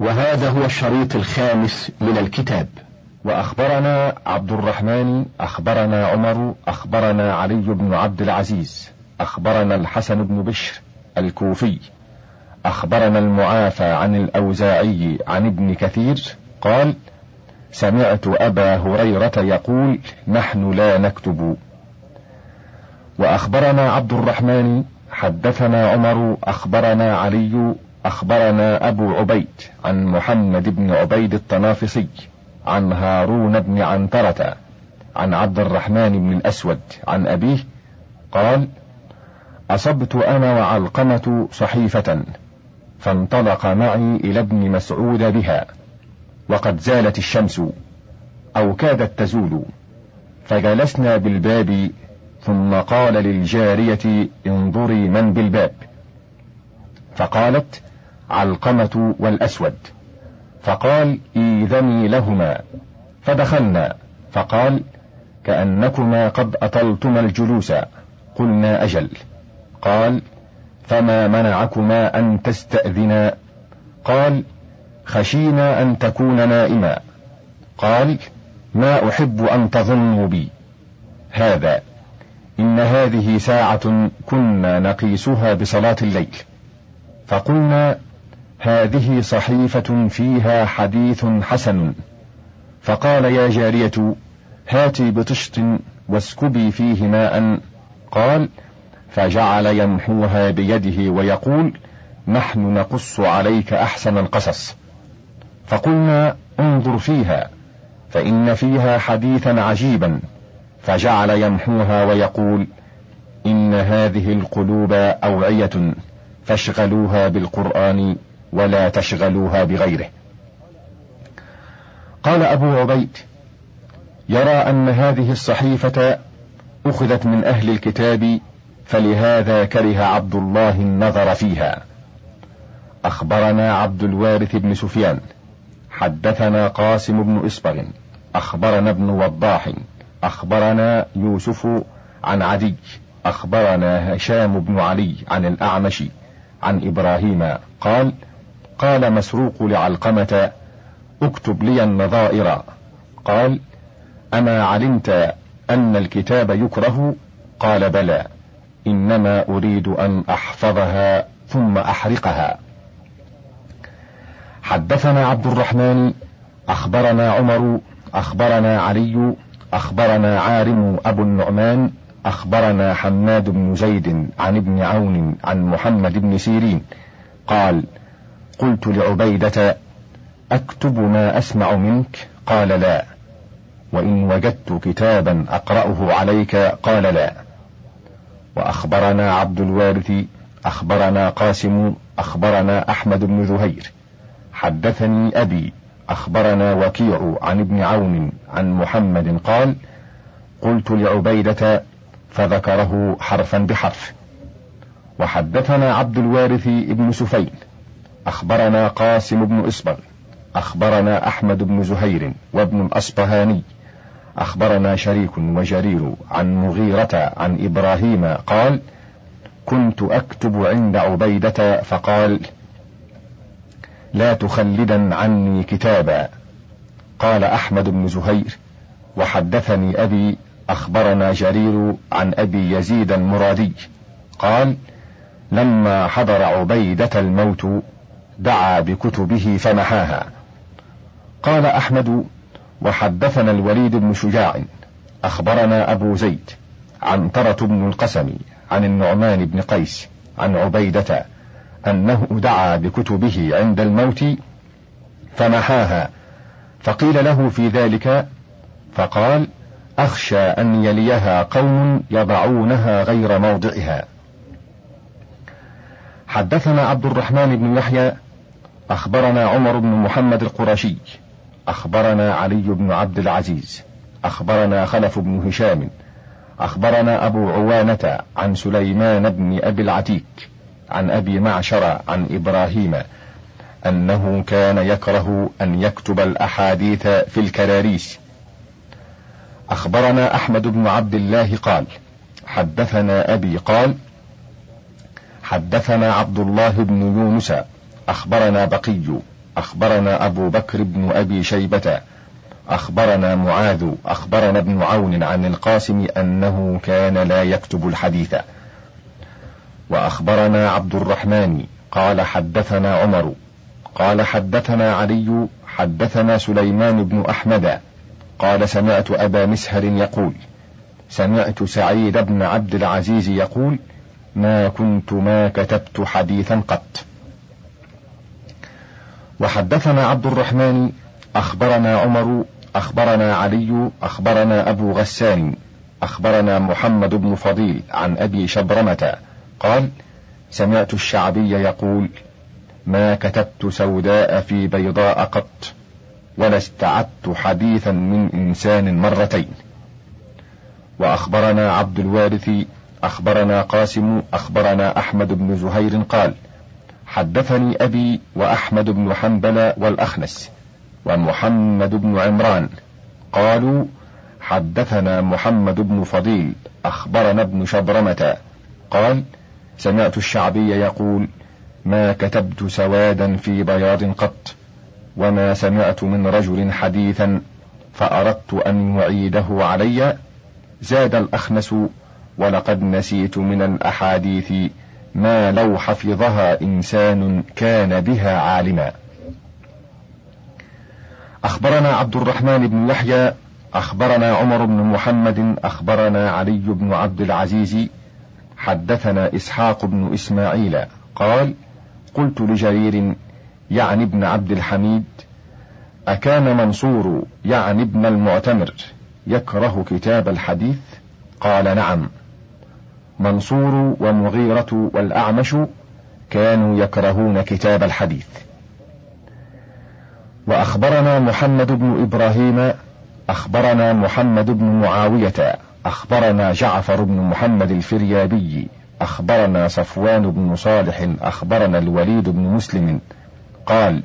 وهذا هو الشريط الخامس من الكتاب. وأخبرنا عبد الرحمن أخبرنا عمر أخبرنا علي بن عبد العزيز أخبرنا الحسن بن بشر الكوفي أخبرنا المعافى عن الأوزاعي عن ابن كثير قال سمعت أبا هريرة يقول نحن لا نكتب. وأخبرنا عبد الرحمن حدثنا عمر أخبرنا علي أخبرنا أبو عبيد عن محمد بن عبيد الطنافسي عن هارون بن عنترة عن عبد الرحمن بن الأسود عن أبيه قال أصبت أنا وعلقمة صحيفة فانطلق معي إلى ابن مسعود بها وقد زالت الشمس أو كادت تزول فجلسنا بالباب ثم قال للجارية انظري من بالباب. فقالت علقمة والأسود. فقال إيذني لهما. فدخلنا. فقال كأنكما قد أطلتما الجلوس. قلنا أجل. قال فما منعكما أن تستأذنا؟ قال خشينا أن تكون نائما. قال ما أحب أن تظنوا بي. هذا. إن هذه ساعة كنا نقيسها بصلاة الليل. فقلنا هذه صحيفة فيها حديث حسن. فقال يا جارية هاتي بطشت واسكبي فيه ماء. قال فجعل يمحوها بيده ويقول نحن نقص عليك أحسن القصص. فقلنا انظر فيها فإن فيها حديثا عجيبا. فجعل يمحوها ويقول إن هذه القلوب أوعية فاشغلوها بالقرآن. ولا تشغلوها بغيره. قال أبو عبيد يرى أن هذه الصحيفة أخذت من أهل الكتاب فلهذا كره عبد الله النظر فيها. أخبرنا عبد الوارث بن سفيان حدثنا قاسم بن اسبغ أخبرنا ابن وضاح أخبرنا يوسف عن عدي أخبرنا هشام بن علي عن الأعمش عن إبراهيم قال قال مسروق لعلقمة اكتب لي النظائر. قال أما علمت أن الكتاب يكره؟ قال بلى إنما أريد أن أحفظها ثم أحرقها. حدثنا عبد الرحمن أخبرنا عمر أخبرنا علي أخبرنا عارم أبو النعمان أخبرنا حماد بن زيد عن ابن عون عن محمد بن سيرين. قال قلت لعبيدة أكتب ما أسمع منك؟ قال لا. وإن وجدت كتابا أقرأه عليك؟ قال لا. وأخبرنا عبد الوارث أخبرنا قاسم أخبرنا أحمد بن زهير حدثني أبي أخبرنا وكيع عن ابن عون عن محمد قال قلت لعبيدة فذكره حرفا بحرف. وحدثنا عبد الوارث بن سفين أخبرنا قاسم بن اسبغ أخبرنا أحمد بن زهير وابن الأصبهاني أخبرنا شريك وجرير عن مغيرة عن إبراهيم قال كنت أكتب عند عبيدة فقال لا تخلدا عني كتابا قال أحمد بن زهير وحدثني أبي أخبرنا جرير عن أبي يزيد المرادي قال لما حضر عبيدة الموت دعا بكتبه فمحاها قال أحمد وحدثنا الوليد بن شجاع أخبرنا أبو زيد عن ترة بن القسم عن النعمان بن قيس عن عبيدة أنه دعا بكتبه عند الموت فمحاها فقيل له في ذلك فقال أخشى أن يليها قوم يضعونها غير موضعها. حدثنا عبد الرحمن بن يحيى أخبرنا عمر بن محمد القرشي أخبرنا علي بن عبد العزيز أخبرنا خلف بن هشام أخبرنا أبو عوانة عن سليمان بن أبي العتيك عن أبي معشر عن إبراهيم أنه كان يكره أن يكتب الأحاديث في الكراريس. أخبرنا أحمد بن عبد الله قال حدثنا أبي قال حدثنا عبد الله بن يونس أخبرنا بقي أخبرنا أبو بكر بن أبي شيبة أخبرنا معاذ أخبرنا ابن عون عن القاسم أنه كان لا يكتب الحديث. وأخبرنا عبد الرحمن قال حدثنا عمر قال حدثنا علي حدثنا سليمان بن أحمد قال سمعت أبا مسهر يقول سمعت سعيد بن عبد العزيز يقول ما كنت ما كتبت حديثا قط. وحدثنا عبد الرحمن أخبرنا عمر أخبرنا علي أخبرنا أبو غسان أخبرنا محمد بن فضيل عن أبي شبرمة قال سمعت الشعبي يقول ما كتبت سوداء في بيضاء قط ولا استعدت حديثا من إنسان مرتين. وأخبرنا عبد الوارث أخبرنا قاسم أخبرنا أحمد بن زهير قال حدثني أبي وأحمد بن حنبل والأخنس ومحمد بن عمران قالوا حدثنا محمد بن فضيل أخبرنا ابن شبرمة. قال سمعت الشعبي يقول ما كتبت سوادا في بياض قط وما سمعت من رجل حديثا فأردت أن يعيده علي. زاد الأخنس ولقد نسيت من الأحاديث ما لو حفظها إنسان كان بها عالما. أخبرنا عبد الرحمن بن يحيى أخبرنا عمر بن محمد أخبرنا علي بن عبد العزيز حدثنا إسحاق بن إسماعيل. قال قلت لجرير يعني ابن عبد الحميد أكان منصور يعني ابن المعتمر يكره كتاب الحديث؟ قال نعم. منصور ومغيرة والأعمش كانوا يكرهون كتاب الحديث. وأخبرنا محمد بن إبراهيم أخبرنا محمد بن معاوية أخبرنا جعفر بن محمد الفريابي أخبرنا صفوان بن صالح أخبرنا الوليد بن مسلم. قال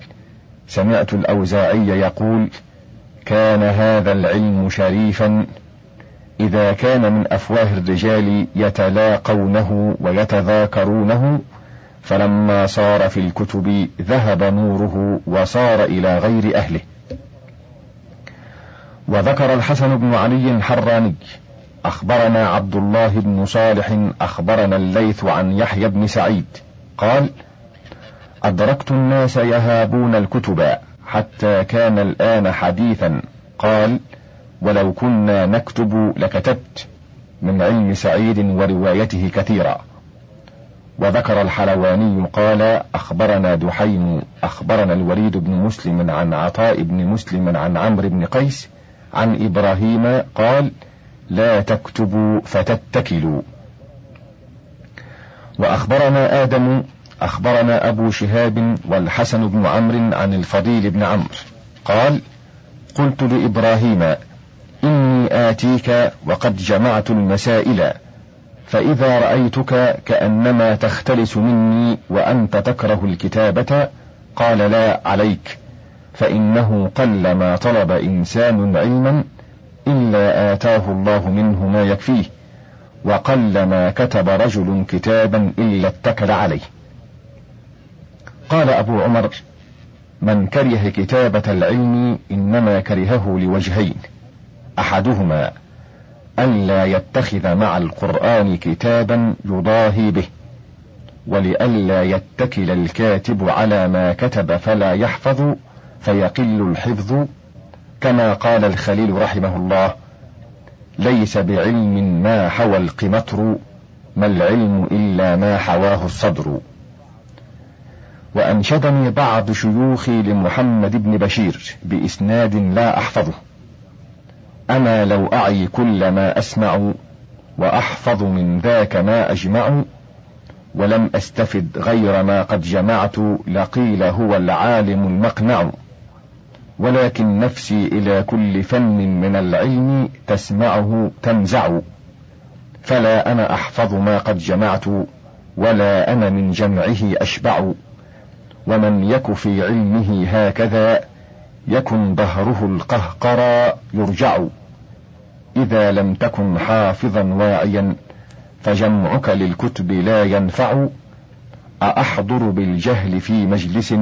سمعت الأوزاعي يقول كان هذا العلم شريفا إذا كان من أفواه الرجال يتلاقونه ويتذاكرونه فلما صار في الكتب ذهب نوره وصار إلى غير أهله. وذكر الحسن بن علي الحراني أخبرنا عبد الله بن صالح أخبرنا الليث عن يحيى بن سعيد قال أدركت الناس يهابون الكتب حتى كان الآن حديثا قال ولو كنا نكتب لكتبت من علم سعيد وروايته كثيرا. وذكر الحلواني قال أخبرنا دحيم أخبرنا الوليد بن مسلم عن عطاء بن مسلم عن عمرو بن قيس عن إبراهيم قال لا تكتبوا فتتكلوا. وأخبرنا آدم أخبرنا أبو شهاب والحسن بن عمرو عن الفضيل بن عمرو قال قلت لإبراهيم إني آتيك وقد جمعت المسائل فإذا رأيتك كأنما تختلس مني وأنت تكره الكتابة قال لا عليك فإنه قل ما طلب إنسان علما إلا آتاه الله منه ما يكفيه وقل ما كتب رجل كتابا إلا اتكل عليه. قال أبو عمر من كره كتابة العلم إنما كرهه لوجهين أحدهما ألا يتخذ مع القرآن كتابا يضاهي به ولئلا يتكل الكاتب على ما كتب فلا يحفظ فيقل الحفظ كما قال الخليل رحمه الله ليس بعلم ما حوى القمطر ما العلم إلا ما حواه الصدر. وأنشدني بعض شيوخي لمحمد بن بشير بإسناد لا أحفظه. أنا لو أعي كل ما أسمع وأحفظ من ذاك ما أجمع ولم أستفد غير ما قد جمعت لقيل هو العالم المقنع. ولكن نفسي إلى كل فن من العلم تسمعه تنزع. فلا أنا أحفظ ما قد جمعت ولا أنا من جمعه أشبع. ومن يك في علمه هكذا يكن ظهره القهقرى يرجع. إذا لم تكن حافظا واعيا فجمعك للكتب لا ينفع. أأحضر بالجهل في مجلس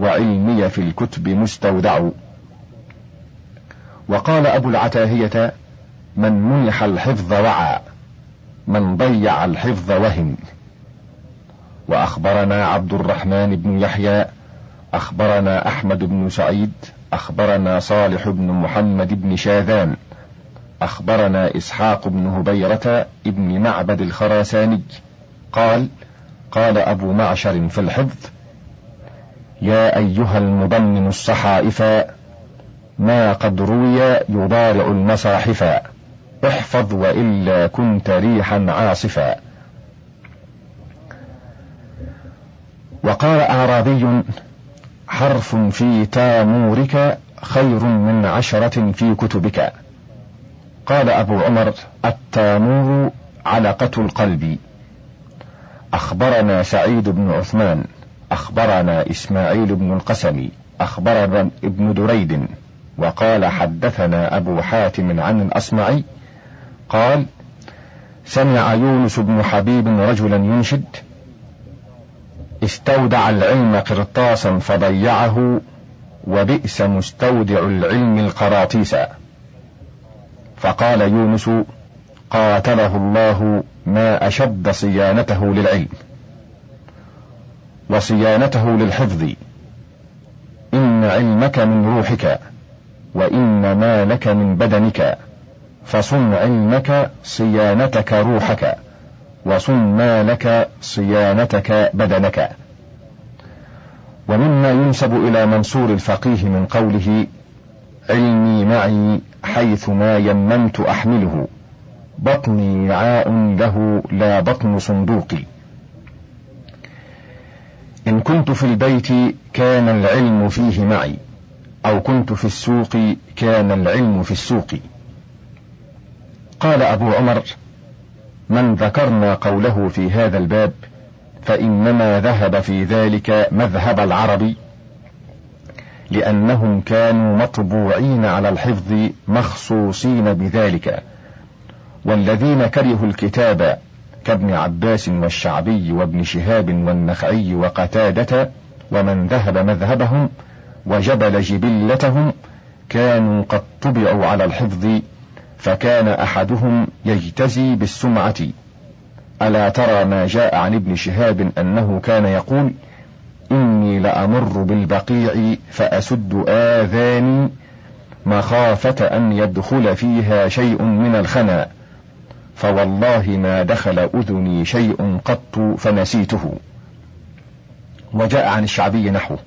وعلمي في الكتب مستودع. وقال أبو العتاهية من منح الحفظ وعى من ضيع الحفظ وهن وأخبرنا عبد الرحمن بن يحيى أخبرنا أحمد بن سعيد أخبرنا صالح بن محمد بن شاذان. أخبرنا إسحاق بن هبيرة ابن معبد الخراساني. قال قال أبو معشر في الحفظ يا أيها المضمن الصحائف ما قد روي يضارع المصاحف. احفظ وإلا كنت ريحا عاصفا. وقال أعرابي حرف في تامورك خير من عشرة في كتبك. قال أبو عمر التامور علقة القلب. أخبرنا سعيد بن عثمان أخبرنا إسماعيل بن القسم أخبرنا ابن دريد وقال حدثنا أبو حاتم عن الأصمعي قال سمع يونس بن حبيب رجلا ينشد استودع العلم قرطاسا فضيعه وبئس مستودع العلم القراطيسا فقال يونس قاتله الله ما أشد صيانته للعلم وصيانته للحفظ. إن علمك من روحك وإن مالك من بدنك فصن علمك صيانتك روحك وصن مالك صيانتك بدنك. ومما ينسب إلى منصور الفقيه من قوله علمي معي حيث ما يممت أحمله. بطني وعاء له لا بطن صندوقي. إن كنت في البيت كان العلم فيه معي. أو كنت في السوق كان العلم في السوق. قال أبو عمر من ذكرنا قوله في هذا الباب فإنما ذهب في ذلك مذهب العرب لأنهم كانوا مطبوعين على الحفظ مخصوصين بذلك. والذين كرهوا الكتاب كابن عباس والشعبي وابن شهاب والنخعي وقتادة ومن ذهب مذهبهم وجبل جبلتهم كانوا قد طبعوا على الحفظ فكان أحدهم يجتزي بالسمعة. ألا ترى ما جاء عن ابن شهاب أنه كان يقول إني لأمر بالبقيع فأسد آذاني مخافة أن يدخل فيها شيء من الخنا. فوالله ما دخل أذني شيء قط فنسيته. وجاء عن الشعبي نحوه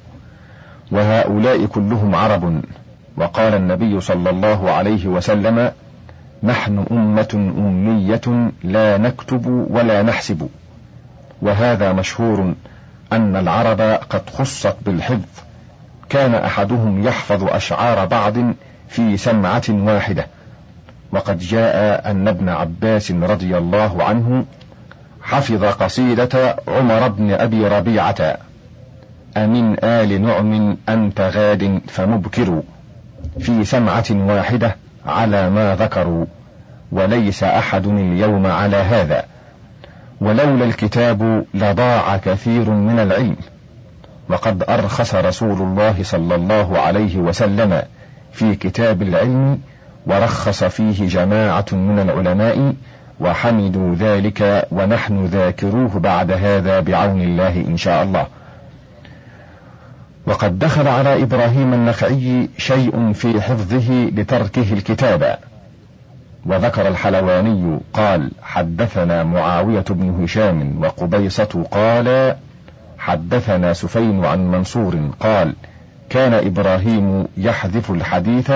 وهؤلاء كلهم عرب. وقال النبي صلى الله عليه وسلم نحن أمة أمية لا نكتب ولا نحسب. وهذا مشهور أن العرب قد خصت بالحفظ. كان أحدهم يحفظ أشعار بعض في سمعة واحدة. وقد جاء أن ابن عباس رضي الله عنه حفظ قصيدة عمر بن أبي ربيعة. أمن آل نعم أنت غاد فمبكر. في سمعة واحدة على ما ذكروا. وليس أحد اليوم على هذا. ولولا الكتاب لضاع كثير من العلم. وقد أرخص رسول الله صلى الله عليه وسلم في كتاب العلم ورخص فيه جماعة من العلماء وحمدوا ذلك ونحن ذاكروه بعد هذا بعون الله إن شاء الله. وقد دخل على إبراهيم النخعي شيء في حفظه لتركه الكتاب. وذكر الحلواني قال حدثنا معاوية بن هشام وقبيصة قال حدثنا سفين عن منصور قال كان إبراهيم يحذف الحديث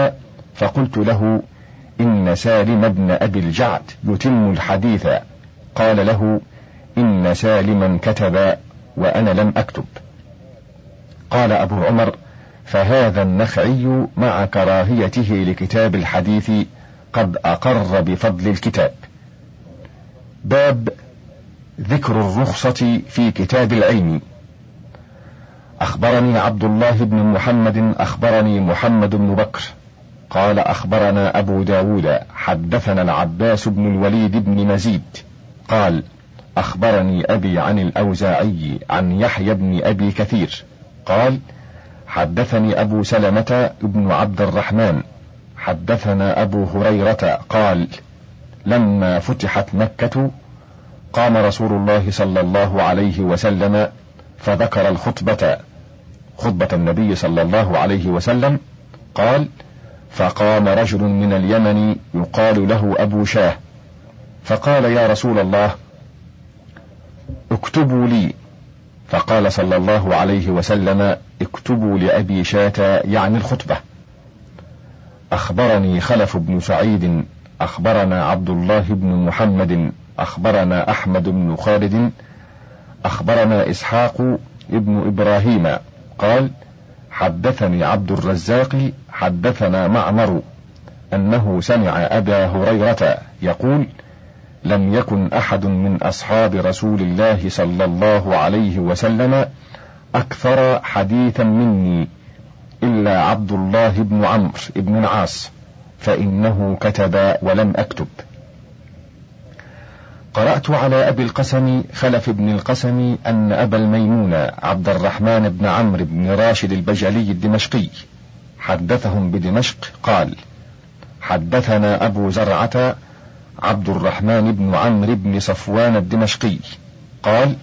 فقلت له إن سالم بن أبي الجعد يتم الحديث. قال له إن سالما كتب وأنا لم أكتب. قال أبو عمر فهذا النخعي مع كراهيته لكتاب الحديث قد أقر بفضل الكتاب. باب ذكر الرخصة في كتاب العلم. أخبرني عبد الله بن محمد أخبرني محمد بن بكر. قال أخبرنا أبو داود حدثنا العباس بن الوليد بن مزيد. قال أخبرني أبي عن الأوزاعي عن يحيى بن أبي كثير. قال حدثني أبو سلمة بن عبد الرحمن. حدثنا أبو هريرة قال لما فتحت مكة قام رسول الله صلى الله عليه وسلم فذكر الخطبة. خطبة النبي صلى الله عليه وسلم قال فقام رجل من اليمن يقال له أبو شاه. فقال يا رسول الله اكتبوا لي. فقال صلى الله عليه وسلم اكتبوا لأبي شاة يعني الخطبة. أخبرني خلف بن سعيد أخبرنا عبد الله بن محمد أخبرنا أحمد بن خالد أخبرنا إسحاق ابن إبراهيم. قال حدثني عبد الرزاق حدثنا معمر أنه سمع أبا هريرة يقول لم يكن أحد من أصحاب رسول الله صلى الله عليه وسلم أكثر حديثا مني. إلا عبد الله بن عمرو بن العاص فإنه كتب ولم أكتب. قرأت على أبي القسم خلف بن القسم أن أبا الميمون عبد الرحمن بن عمرو بن راشد البجلي الدمشقي حدثهم بدمشق قال حدثنا أبو زرعة عبد الرحمن بن عمرو بن صفوان الدمشقي قال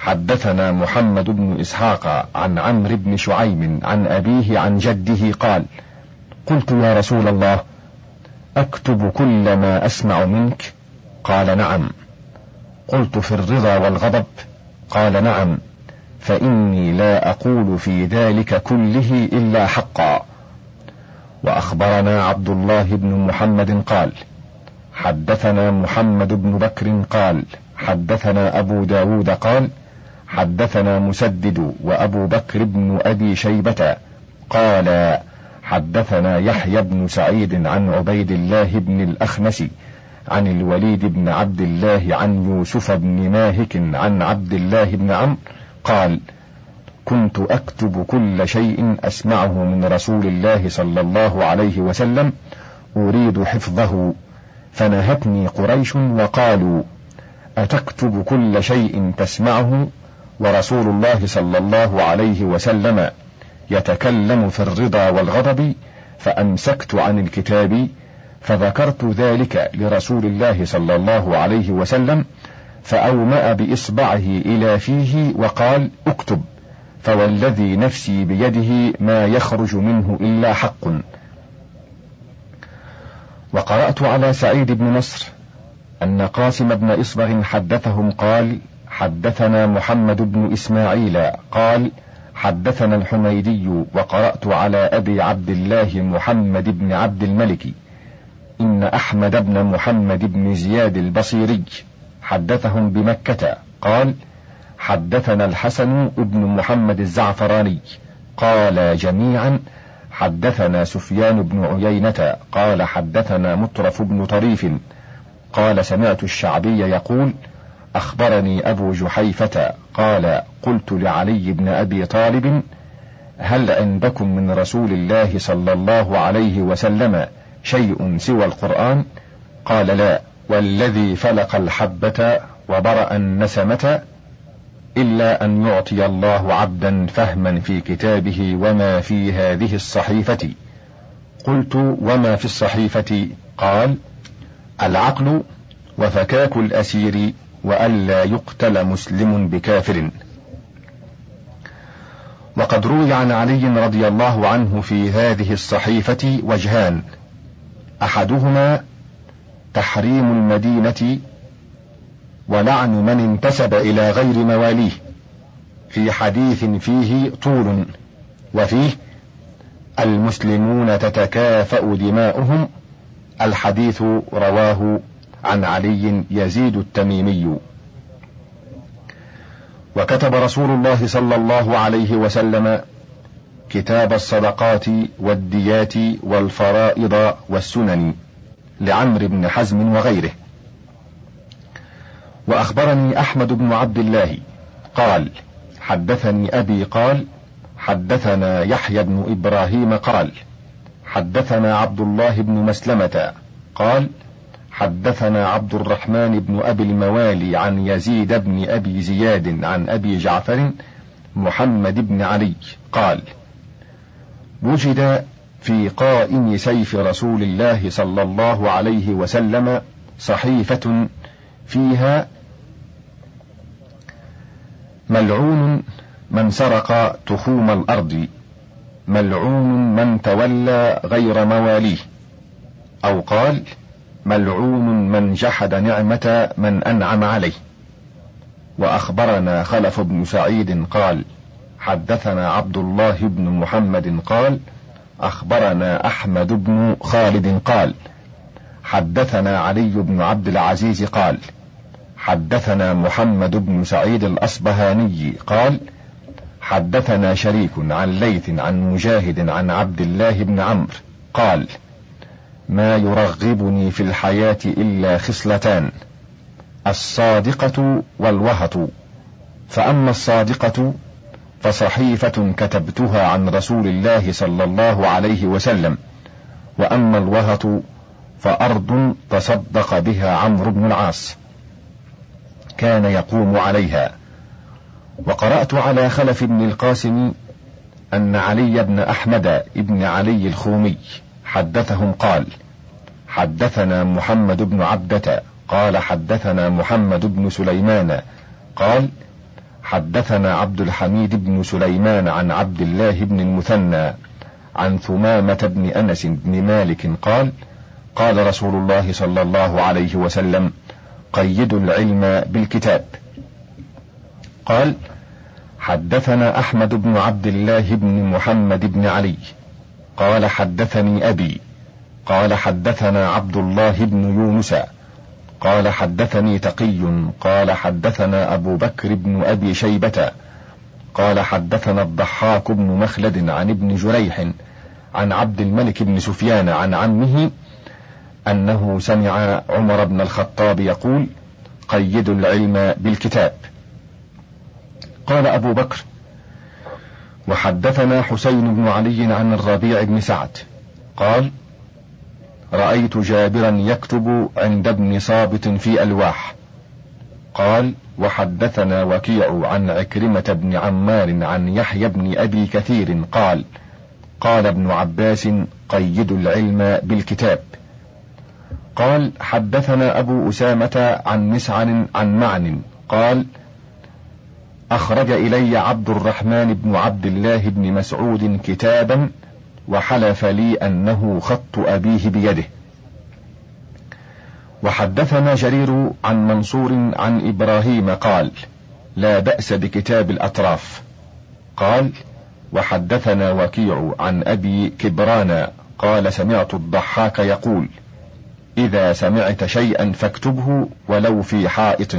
حدثنا محمد بن إسحاق عن عمرو بن شعيب عن أبيه عن جده قال قلت يا رسول الله أكتب كل ما أسمع منك؟ قال نعم. قلت في الرضا والغضب؟ قال نعم. فإني لا أقول في ذلك كله إلا حقا. وأخبرنا عبد الله بن محمد قال حدثنا محمد بن بكر قال حدثنا أبو داود قال حدثنا مسدد وأبو بكر بن أبي شيبة قال حدثنا يحيى بن سعيد عن عبيد الله بن الأخنس عن الوليد بن عبد الله عن يوسف بن ماهك عن عبد الله بن عمرو قال كنت أكتب كل شيء أسمعه من رسول الله صلى الله عليه وسلم أريد حفظه. فنهتني قريش وقالوا أتكتب كل شيء تسمعه؟ ورسول الله صلى الله عليه وسلم يتكلم في الرضا والغضب فأمسكت عن الكتاب فذكرت ذلك لرسول الله صلى الله عليه وسلم فأومأ بإصبعه إلى فيه وقال اكتب فوالذي نفسي بيده ما يخرج منه إلا حق وقرأت على سعيد بن نصر أن قاسم بن إصبغ حدثهم قال حدثنا محمد بن إسماعيل قال حدثنا الحميدي وقرأت على أبي عبد الله محمد بن عبد الملك إن أحمد بن محمد بن زياد البصيري حدثهم بمكة. قال حدثنا الحسن بن محمد الزعفراني قال جميعا حدثنا سفيان بن عيينة قال حدثنا مطرف بن طريف قال سمعت الشعبي يقول أخبرني أبو جحيفة قال قلت لعلي بن أبي طالب هل عندكم من رسول الله صلى الله عليه وسلم شيء سوى القرآن؟ قال لا. والذي فلق الحبة وبرأ النسمة إلا أن يعطي الله عبدا فهما في كتابه وما في هذه الصحيفة. قلت وما في الصحيفة؟ قال العقل وفكاك الأسير. وألا يقتل مسلم بكافر. وقد روي عن علي رضي الله عنه في هذه الصحيفة وجهان أحدهما تحريم المدينة ولعن من انتسب إلى غير مواليه في حديث فيه طول وفيه المسلمون تتكافأ دماؤهم الحديث رواه عن علي يزيد التميمي. وكتب رسول الله صلى الله عليه وسلم كتاب الصدقات والديات والفرائض والسنن لعمرو بن حزم وغيره. وأخبرني أحمد بن عبد الله قال حدثني أبي قال حدثنا يحيى بن إبراهيم قال حدثنا عبد الله بن مسلمة قال حدثنا عبد الرحمن بن أبي الموالي عن يزيد بن أبي زياد عن أبي جعفر محمد بن علي قال وجد في قائم سيف رسول الله صلى الله عليه وسلم صحيفة فيها ملعون من سرق تخوم الأرض ملعون من تولى غير مواليه أو قال ملعون من جحد نعمة من أنعم عليه. وأخبرنا خلف بن سعيد قال حدثنا عبد الله بن محمد قال أخبرنا أحمد بن خالد قال حدثنا علي بن عبد العزيز قال حدثنا محمد بن سعيد الأصبهاني قال حدثنا شريك عن ليث عن مجاهد عن عبد الله بن عمرو قال ما يرغبني في الحياة إلا خصلتان الصادقة والوهط. فأما الصادقة فصحيفة كتبتها عن رسول الله صلى الله عليه وسلم وأما الوهط فأرض تصدق بها عمرو بن العاص. كان يقوم عليها. وقرأت على خلف بن القاسم أن علي بن أحمد بن علي الخومي حدثهم قال حدثنا محمد بن عبدة قال حدثنا محمد بن سليمان قال حدثنا عبد الحميد بن سليمان عن عبد الله بن المثنى عن ثمامة بن أنس بن مالك قال قال رسول الله صلى الله عليه وسلم قيدوا العلم بالكتاب. قال حدثنا أحمد بن عبد الله بن محمد بن علي قال حدثني أبي قال حدثنا عبد الله بن يونس قال حدثني تقي قال حدثنا أبو بكر بن أبي شيبة قال حدثنا الضحاك بن مخلد عن ابن جريح عن عبد الملك بن سفيان عن عمه أنه سمع عمر بن الخطاب يقول قيدوا العلم بالكتاب. قال أبو بكر وحدثنا حسين بن علي عن الربيع بن سعد. قال رأيت جابرا يكتب عند ابن صابت في ألواح. قال وحدثنا وكيع عن عكرمة بن عمار عن يحيى بن أبي كثير قال قال ابن عباس قيدوا العلم بالكتاب. قال حدثنا أبو أسامة عن مسعن عن معن قال أخرج إلي عبد الرحمن بن عبد الله بن مسعود كتابا وحلف لي أنه خط أبيه بيده. وحدثنا جرير عن منصور عن إبراهيم قال لا بأس بكتاب الأطراف قال وحدثنا وكيع عن أبي كبران قال سمعت الضحاك يقول إذا سمعت شيئا فاكتبه ولو في حائط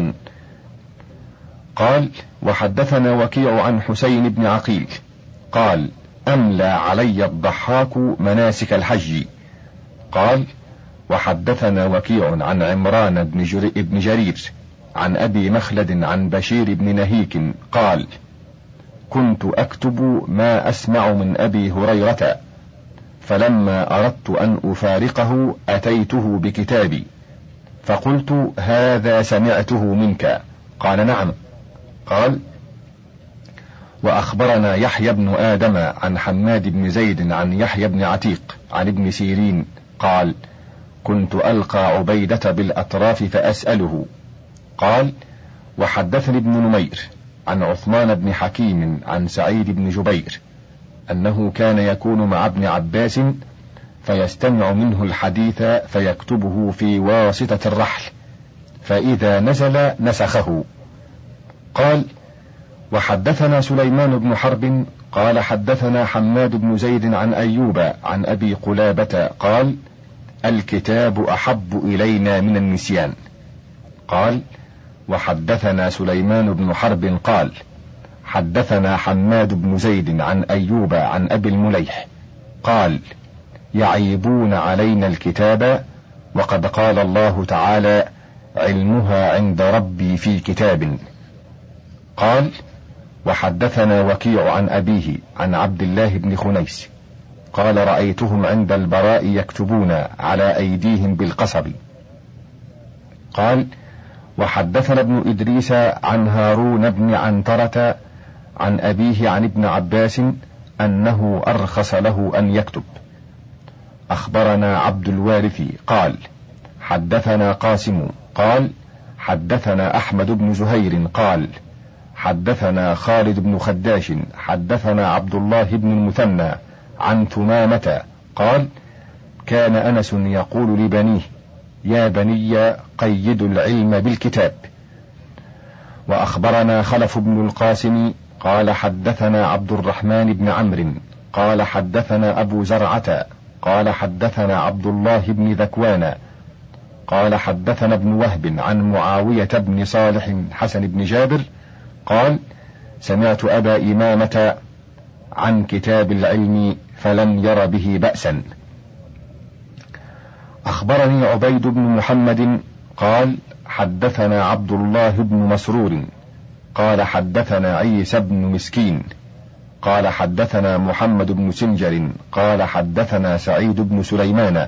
قال وحدثنا وكيع عن حسين بن عقيل. قال أملى علي الضحاك مناسك الحج. قال وحدثنا وكيع عن عمران بن, جري بن جرير عن أبي مخلد عن بشير بن نهيك قال كنت أكتب ما أسمع من أبي هريرة فلما أردت أن أفارقه أتيته بكتابي فقلت هذا سمعته منك. قال نعم. قال وأخبرنا يحيى بن آدم عن حماد بن زيد عن يحيى بن عتيق عن ابن سيرين قال كنت ألقى عبيدة بالأطراف فأسأله. قال وحدثني ابن نمير عن عثمان بن حكيم عن سعيد بن جبير أنه كان يكون مع ابن عباس فيستمع منه الحديث فيكتبه في واسطة الرحل فإذا نزل نسخه. قال وحدثنا سليمان بن حرب قال حدثنا حماد بن زيد عن أيوب عن أبي قلابة قال الكتاب أحب إلينا من النسيان. قال وحدثنا سليمان بن حرب قال حدثنا حماد بن زيد عن أيوب عن أبي المليح قال يعيبون علينا الكتاب وقد قال الله تعالى علمها عند ربي في كتاب. قال وحدثنا وكيع عن أبيه عن عبد الله بن خنيس. قال رأيتهم عند البراء يكتبون على أيديهم بالقصب. قال وحدثنا ابن إدريس عن هارون بن عنترة عن أبيه عن ابن عباس أنه أرخص له أن يكتب. أخبرنا عبد الوارث قال حدثنا قاسم قال حدثنا أحمد بن زهير قال حدثنا خالد بن خداش حدثنا عبد الله بن المثنى عن ثمامة قال كان أنس يقول لبنيه يا بني قيدوا العلم بالكتاب. وأخبرنا خلف بن القاسم قال حدثنا عبد الرحمن بن عمرو قال حدثنا أبو زرعة قال حدثنا عبد الله بن ذكوان قال حدثنا ابن وهب عن معاوية بن صالح حسن بن جابر قال سمعت أبا إمامة عن كتاب العلم فلم ير به بأسا. أخبرني عبيد بن محمد قال حدثنا عبد الله بن مسرور قال حدثنا عيسى بن مسكين قال حدثنا محمد بن سنجر قال حدثنا سعيد بن سليمان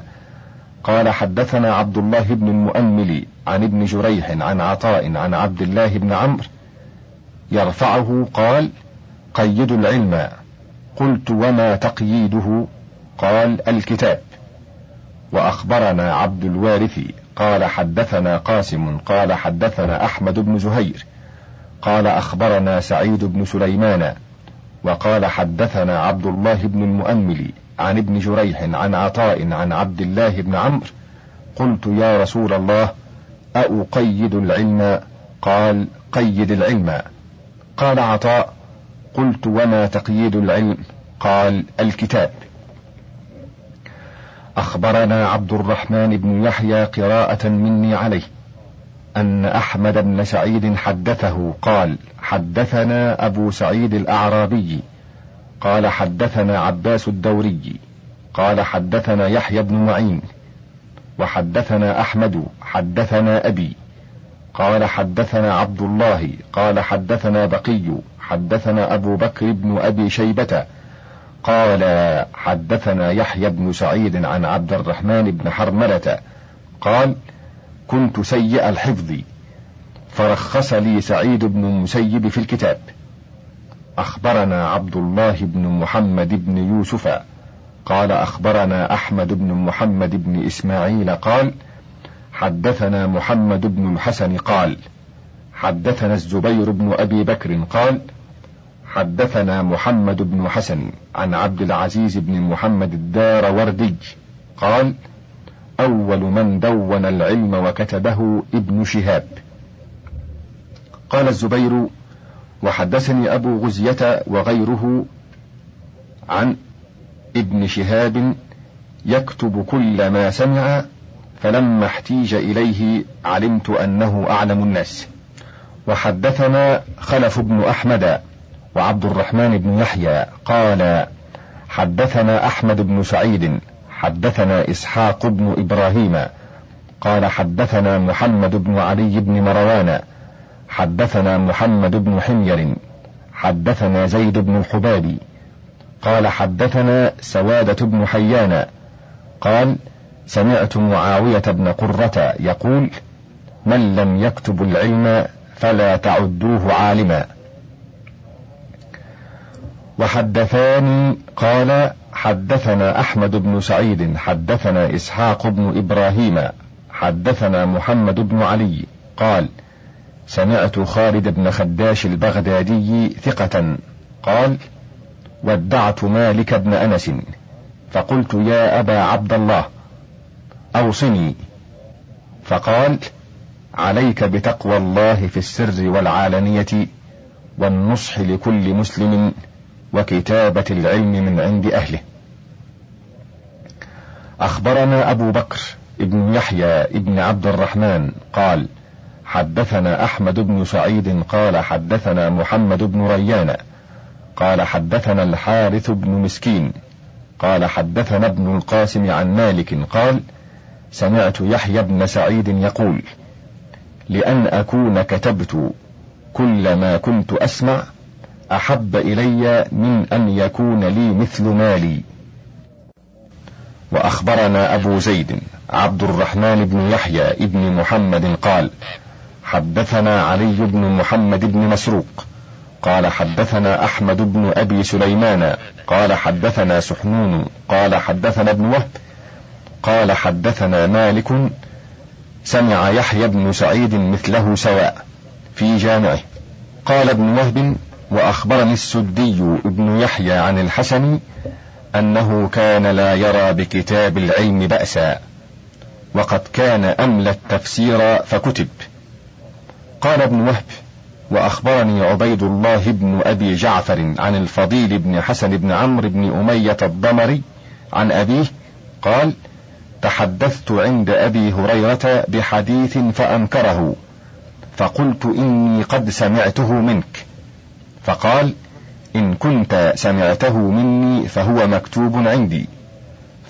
قال حدثنا عبد الله بن المؤمل عن ابن جريح عن عطاء عن عبد الله بن عمرو يرفعه قال قيدوا العلم. قلت وما تقييده؟ قال الكتاب. وأخبرنا عبد الوارث قال حدثنا قاسم. قال حدثنا أحمد بن زهير. قال أخبرنا سعيد بن سليمان. وقال حدثنا عبد الله بن المؤمل عن ابن جريح عن عطاء عن عبد الله بن عمرو. قلت يا رسول الله أقيد العلم؟ قال قيد العلم. قال عطاء قلت وما تقييد العلم؟ قال الكتاب. أخبرنا عبد الرحمن بن يحيى قراءة مني عليه أن أحمد بن سعيد حدثه قال حدثنا أبو سعيد الأعرابي قال حدثنا عباس الدوري قال حدثنا يحيى بن معين وحدثنا أحمد حدثنا أبي. قال حدثنا عبد الله قال حدثنا بقي حدثنا أبو بكر بن أبي شيبة قال حدثنا يحيى بن سعيد عن عبد الرحمن بن حرملة قال كنت سيء الحفظ فرخص لي سعيد بن المسيب في الكتاب. أخبرنا عبد الله بن محمد بن يوسف قال أخبرنا أحمد بن محمد بن إسماعيل قال حدثنا محمد بن الحسن قال حدثنا الزبير بن أبي بكر قال حدثنا محمد بن حسن عن عبد العزيز بن محمد الدار وردج قال أول من دون العلم وكتبه ابن شهاب. قال الزبير وحدثني أبو غزية وغيره عن ابن شهاب يكتب كل ما سمع فلما احتيج إليه علمت أنه أعلم الناس. وحدثنا خلف بن أحمد وعبد الرحمن بن يحيى قال حدثنا أحمد بن سعيد حدثنا إسحاق بن إبراهيم قال حدثنا محمد بن علي بن مروان حدثنا محمد بن حمير حدثنا زيد بن الحبابي قال حدثنا سوادة بن حيان قال سمعت معاوية بن قرة يقول من لم يكتب العلم فلا تعدوه عالما. وحدثاني قال حدثنا أحمد بن سعيد حدثنا إسحاق بن إبراهيم حدثنا محمد بن علي قال سمعت خالد بن خداش البغدادي ثقة قال ودعت مالك بن أنس فقلت يا أبا عبد الله أوصني. فقال عليك بتقوى الله في السر والعالنيه والنصح لكل مسلم وكتابة العلم من عند أهله. أخبرنا أبو بكر ابن يحيى ابن عبد الرحمن قال حدثنا أحمد بن سعيد قال حدثنا محمد بن ريان قال حدثنا الحارث بن مسكين قال حدثنا ابن القاسم عن مالك قال سمعت يحيى بن سعيد يقول لأن أكون كتبت كل ما كنت أسمع أحب إلي من أن يكون لي مثل مالي. وأخبرنا أبو زيد عبد الرحمن بن يحيى ابن محمد قال حدثنا علي بن محمد بن مسروق قال حدثنا أحمد بن أبي سليمان قال حدثنا سحنون قال حدثنا ابن وهب قال حدثنا مالك سمع يحيى بن سعيد مثله سواء في جامعه. قال ابن وهب وأخبرني السدي ابن يحيى عن الحسن أنه كان لا يرى بكتاب العلم بأسا وقد كان أملى التفسير فكتب. قال ابن وهب وأخبرني عبيد الله بن أبي جعفر عن الفضيل بن حسن بن عمرو بن أمية الضمري عن أبيه قال تحدثت عند أبي هريرة بحديث فأنكره فقلت إني قد سمعته منك. فقال إن كنت سمعته مني فهو مكتوب عندي.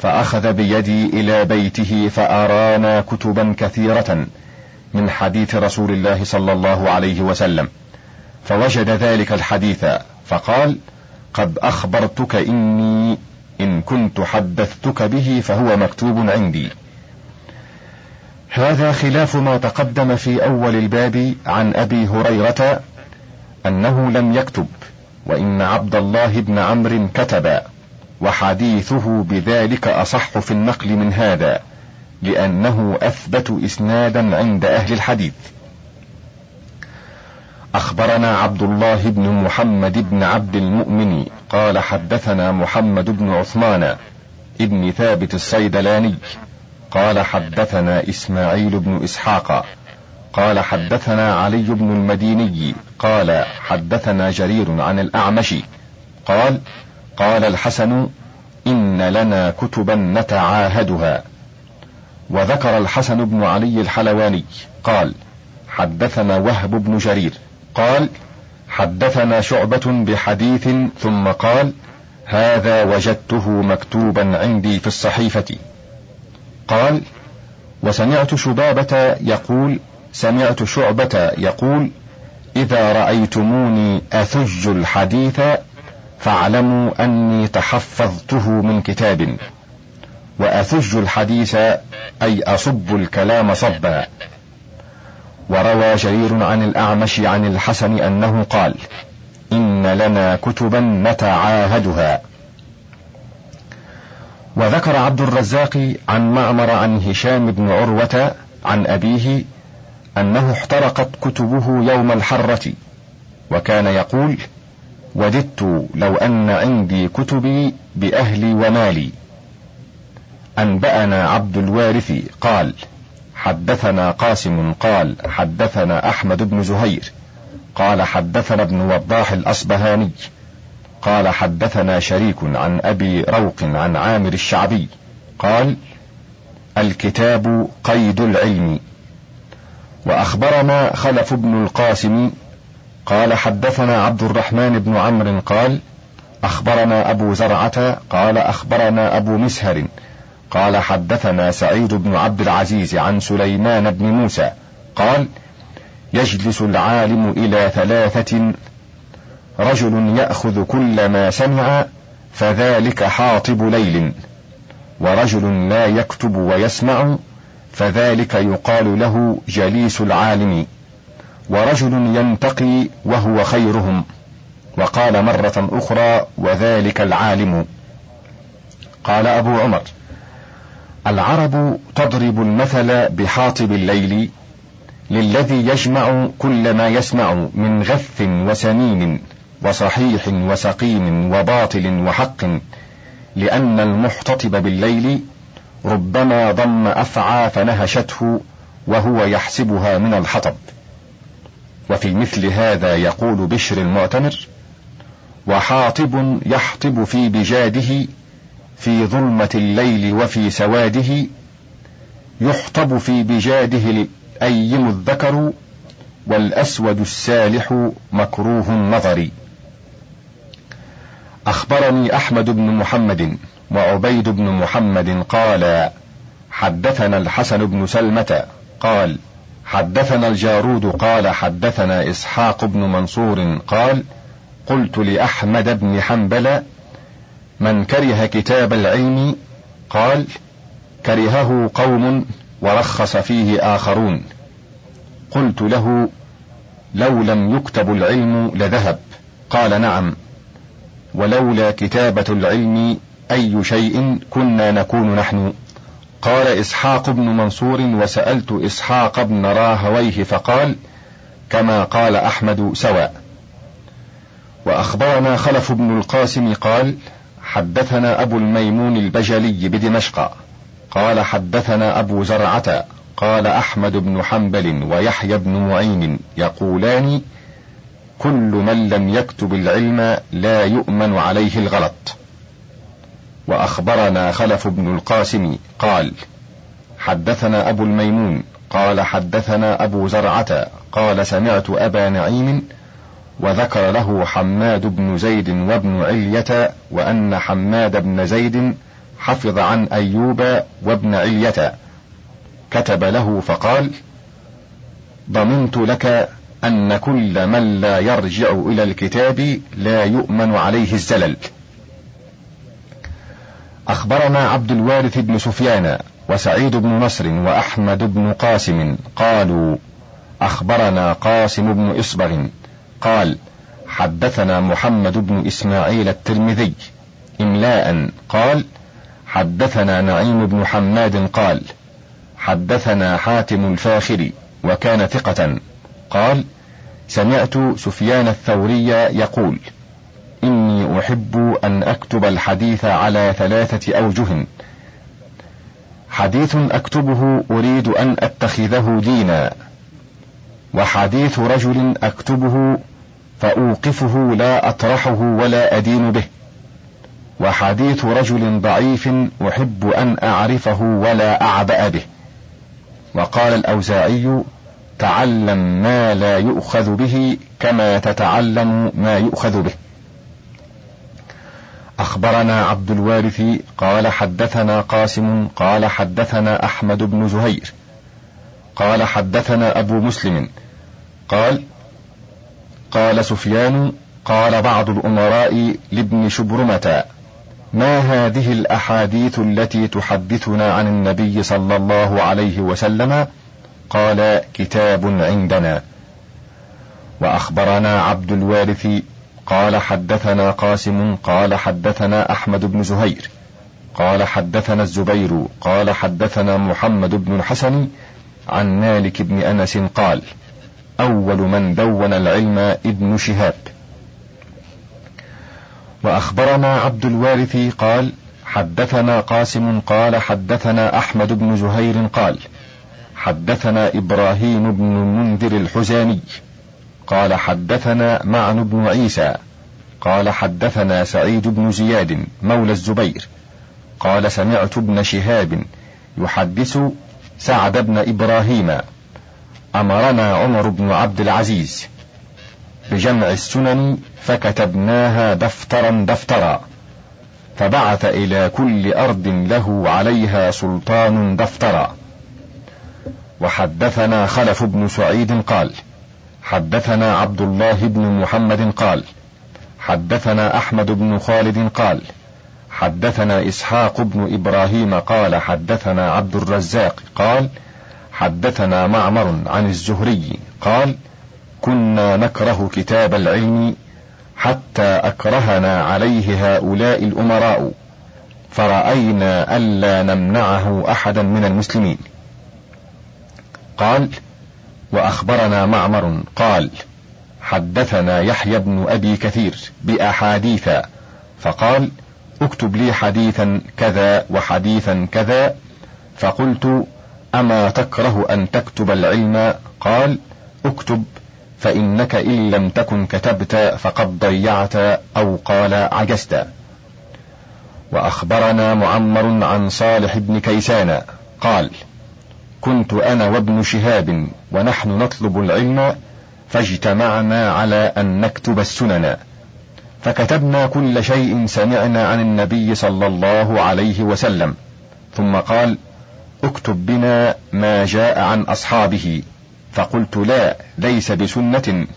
فأخذ بيدي إلى بيته فأرانا كتبا كثيرة من حديث رسول الله صلى الله عليه وسلم. فوجد ذلك الحديث فقال قد أخبرتك إني إن كنت حدثتك به فهو مكتوب عندي. هذا خلاف ما تقدم في أول الباب عن أبي هريرة أنه لم يكتب وإن عبد الله بن عمرو كتب وحديثه بذلك أصح في النقل من هذا لأنه أثبت إسنادا عند أهل الحديث. أخبرنا عبد الله بن محمد بن عبد المؤمن قال حدثنا محمد بن عثمان ابن ثابت الصيدلاني قال حدثنا إسماعيل بن إسحاق قال حدثنا علي بن المديني قال حدثنا جرير عن الأعمش قال قال الحسن إن لنا كتبا نتعاهدها. وذكر الحسن بن علي الحلواني قال حدثنا وهب بن جرير قال حدثنا شعبة بحديث ثم قال هذا وجدته مكتوبا عندي في الصحيفة. قال وسمعت شبابة يقول سمعت شعبة يقول إذا رأيتموني أثج الحديث فاعلموا أني تحفظته من كتاب. وأثج الحديث أي أصب الكلام صبا. وروى جرير عن الأعمش عن الحسن أنه قال إن لنا كتبا نتعاهدها. وذكر عبد الرزاق عن معمر عن هشام بن عروة عن أبيه أنه احترقت كتبه يوم الحرة وكان يقول وددت لو أن عندي كتبي بأهلي ومالي. أنبأنا عبد الوارث قال حدثنا قاسم قال حدثنا أحمد بن زهير قال حدثنا ابن وضاح الأصبهاني قال حدثنا شريك عن أبي روق عن عامر الشعبي قال الكتاب قيد العلم وأخبرنا خلف بن القاسم قال حدثنا عبد الرحمن بن عمرو قال أخبرنا أبو زرعة قال أخبرنا أبو مسهر قال حدثنا سعيد بن عبد العزيز عن سليمان بن موسى قال يجلس العالم إلى ثلاثة رجل يأخذ كل ما سمع فذلك حاطب ليل ورجل لا يكتب ويسمع فذلك يقال له جليس العالم ورجل ينتقي وهو خيرهم وقال مرة أخرى وذلك العالم. قال أبو عمر العرب تضرب المثل بحاطب الليل للذي يجمع كل ما يسمع من غث وسمين وصحيح وسقيم وباطل وحق لأن المحتطب بالليل ربما ضم أفعى فنهشته وهو يحسبها من الحطب. وفي مثل هذا يقول بشر المعتمر وحاطب يحطب في بجاده في ظلمة الليل وفي سواده يحطب في بجاده الأيم الذكر والأسود السالح مكروه النظر. أخبرني أحمد بن محمد وعبيد بن محمد قال حدثنا الحسن بن سلمة قال حدثنا الجارود قال حدثنا إسحاق بن منصور قال قلت لأحمد بن حنبل من كره كتاب العلم قال كرهه قوم ورخص فيه آخرون. قلت له لو لم يكتب العلم لذهب. قال نعم. ولولا كتابة العلم أي شيء كنا نكون نحن. قال إسحاق بن منصور وسألت إسحاق بن راهويه فقال كما قال أحمد سواء. وأخبرنا خلف بن القاسم قال حدثنا أبو الميمون البجلي بدمشق قال حدثنا أبو زرعة قال أحمد بن حنبل ويحيى بن معين يقولان كل من لم يكتب العلم لا يؤمن عليه الغلط. وأخبرنا خلف بن القاسم قال حدثنا أبو الميمون قال حدثنا أبو زرعة قال سمعت أبا نعيم وذكر له حماد بن زيد وابن علية وأن حماد بن زيد حفظ عن أيوب وابن علية. كتب له فقال ضمنت لك أن كل من لا يرجع إلى الكتاب لا يؤمن عليه الزلل. أخبرنا عبد الوارث بن سفيان وسعيد بن نصر وأحمد بن قاسم قالوا أخبرنا قاسم بن إصبغ. قال حدثنا محمد بن إسماعيل الترمذي إملاء. قال حدثنا نعيم بن حماد قال حدثنا حاتم الفاخري وكان ثقة. قال سمعت سفيان الثوري يقول إني أحب أن أكتب الحديث على ثلاثة أوجه. حديث أكتبه أريد أن أتخذه دينا وحديث رجل أكتبه فأوقفه لا أطرحه ولا أدين به. وحديث رجل ضعيف أحب أن أعرفه ولا أعبأ به. وقال الأوزاعي تعلم ما لا يؤخذ به كما تتعلم ما يؤخذ به. أخبرنا عبد الوارث قال حدثنا قاسم قال حدثنا أحمد بن زهير قال حدثنا أبو مسلم قال قال سفيان قال بعض الأمراء لابن شبرمة ما هذه الأحاديث التي تحدثنا عن النبي صلى الله عليه وسلم؟ قال كتاب عندنا. وأخبرنا عبد الوارث قال حدثنا قاسم قال حدثنا أحمد بن زهير قال حدثنا الزبير قال حدثنا محمد بن الحسن عن مالك بن أنس قال أول من دون العلم ابن شهاب. وأخبرنا عبد الوارث قال حدثنا قاسم قال حدثنا أحمد بن زهير قال حدثنا إبراهيم بن المنذر الحزامي قال حدثنا معن بن عيسى قال حدثنا سعيد بن زياد مولى الزبير قال سمعت ابن شهاب يحدث سعد بن إبراهيم أمرنا عمر بن عبد العزيز بجمع السنن فكتبناها دفترا دفترا فبعث إلى كل أرض له عليها سلطان دفترا. وحدثنا خلف بن سعيد قال حدثنا عبد الله بن محمد قال حدثنا أحمد بن خالد قال حدثنا إسحاق بن إبراهيم قال حدثنا عبد الرزاق قال حدثنا معمر عن الزهري قال كنا نكره كتاب العلم حتى أكرهنا عليه هؤلاء الأمراء فرأينا الا نمنعه أحدا من المسلمين. قال وأخبرنا معمر قال حدثنا يحيى بن أبي كثير بأحاديث فقال اكتب لي حديثا كذا وحديثا كذا فقلت أما تكره أن تكتب العلم؟ قال اكتب فإنك إن لم تكن كتبت فقد ضيعت أو قال عجزت. وأخبرنا معمر عن صالح بن كيسان قال كنت أنا وابن شهاب ونحن نطلب العلم فاجتمعنا على أن نكتب السنن. فكتبنا كل شيء سمعنا عن النبي صلى الله عليه وسلم. ثم قال اكتب بنا ما جاء عن أصحابه. فقلت لا ليس بسنة.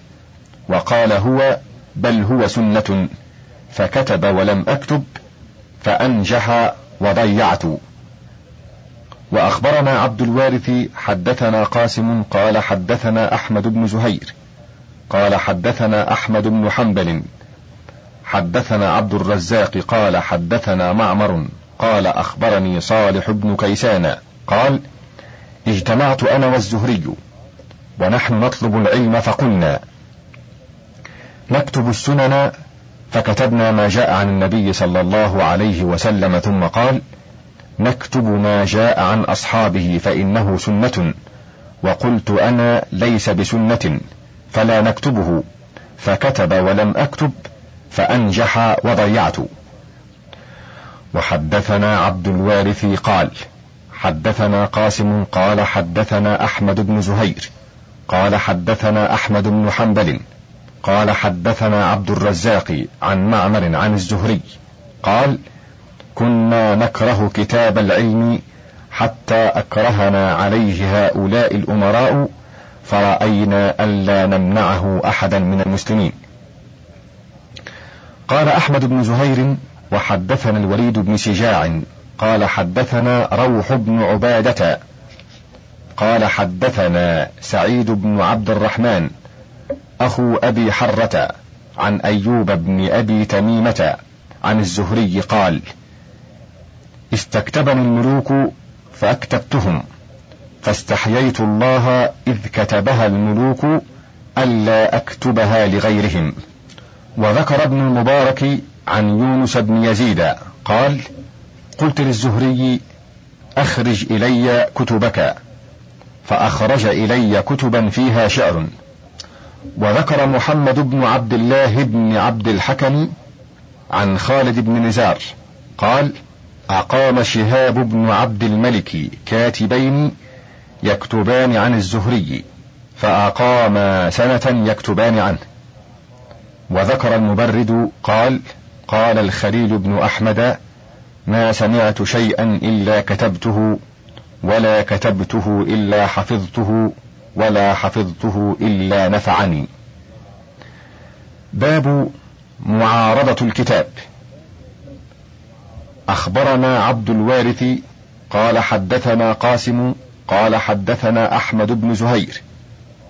وقال هو بل هو سنة. فكتب ولم أكتب فأنجح وضيعت. وأخبرنا عبد الوارث حدثنا قاسم قال حدثنا أحمد بن زهير. قال حدثنا أحمد بن حنبل. حدثنا عبد الرزاق قال حدثنا معمر. قال أخبرني صالح بن كيسان. قال اجتمعت أنا والزهري ونحن نطلب العلم فقلنا. نكتب السنن فكتبنا ما جاء عن النبي صلى الله عليه وسلم ثم قال نكتب ما جاء عن أصحابه فإنه سنة وقلت أنا ليس بسنة فلا نكتبه. فكتب ولم أكتب فأنجح وضيعت. وحدثنا عبد الوارث قال حدثنا قاسم قال حدثنا أحمد بن زهير قال حدثنا أحمد بن حنبل قال حدثنا عبد الرزاق عن معمر عن الزهري قال كنا نكره كتاب العلم حتى أكرهنا عليه هؤلاء الأمراء فرأينا ألا نمنعه أحدا من المسلمين. قال أحمد بن زهير وحدثنا الوليد بن شجاع قال حدثنا روح بن عبادة. قال حدثنا سعيد بن عبد الرحمن أخو أبي حرة عن أيوب بن أبي تميمة عن الزهري قال استكتبني الملوك فأكتبتهم فاستحييت الله إذ كتبها الملوك ألا أكتبها لغيرهم. وذكر ابن المبارك عن يونس بن يزيد قال قلت للزهري أخرج إلي كتبك فأخرج إلي كتبا فيها شعر. وذكر محمد بن عبد الله بن عبد الحكم عن خالد بن نزار قال أقام شهاب بن عبد الملك كاتبين يكتبان عن الزهري فأقام سنة يكتبان عنه. وذكر المبرد قال قال الخليل بن أحمد ما سمعت شيئا إلا كتبته ولا كتبته إلا حفظته ولا حفظته إلا نفعني. باب معارضة الكتاب. أخبرنا عبد الوارث قال حدثنا قاسم قال حدثنا أحمد بن زهير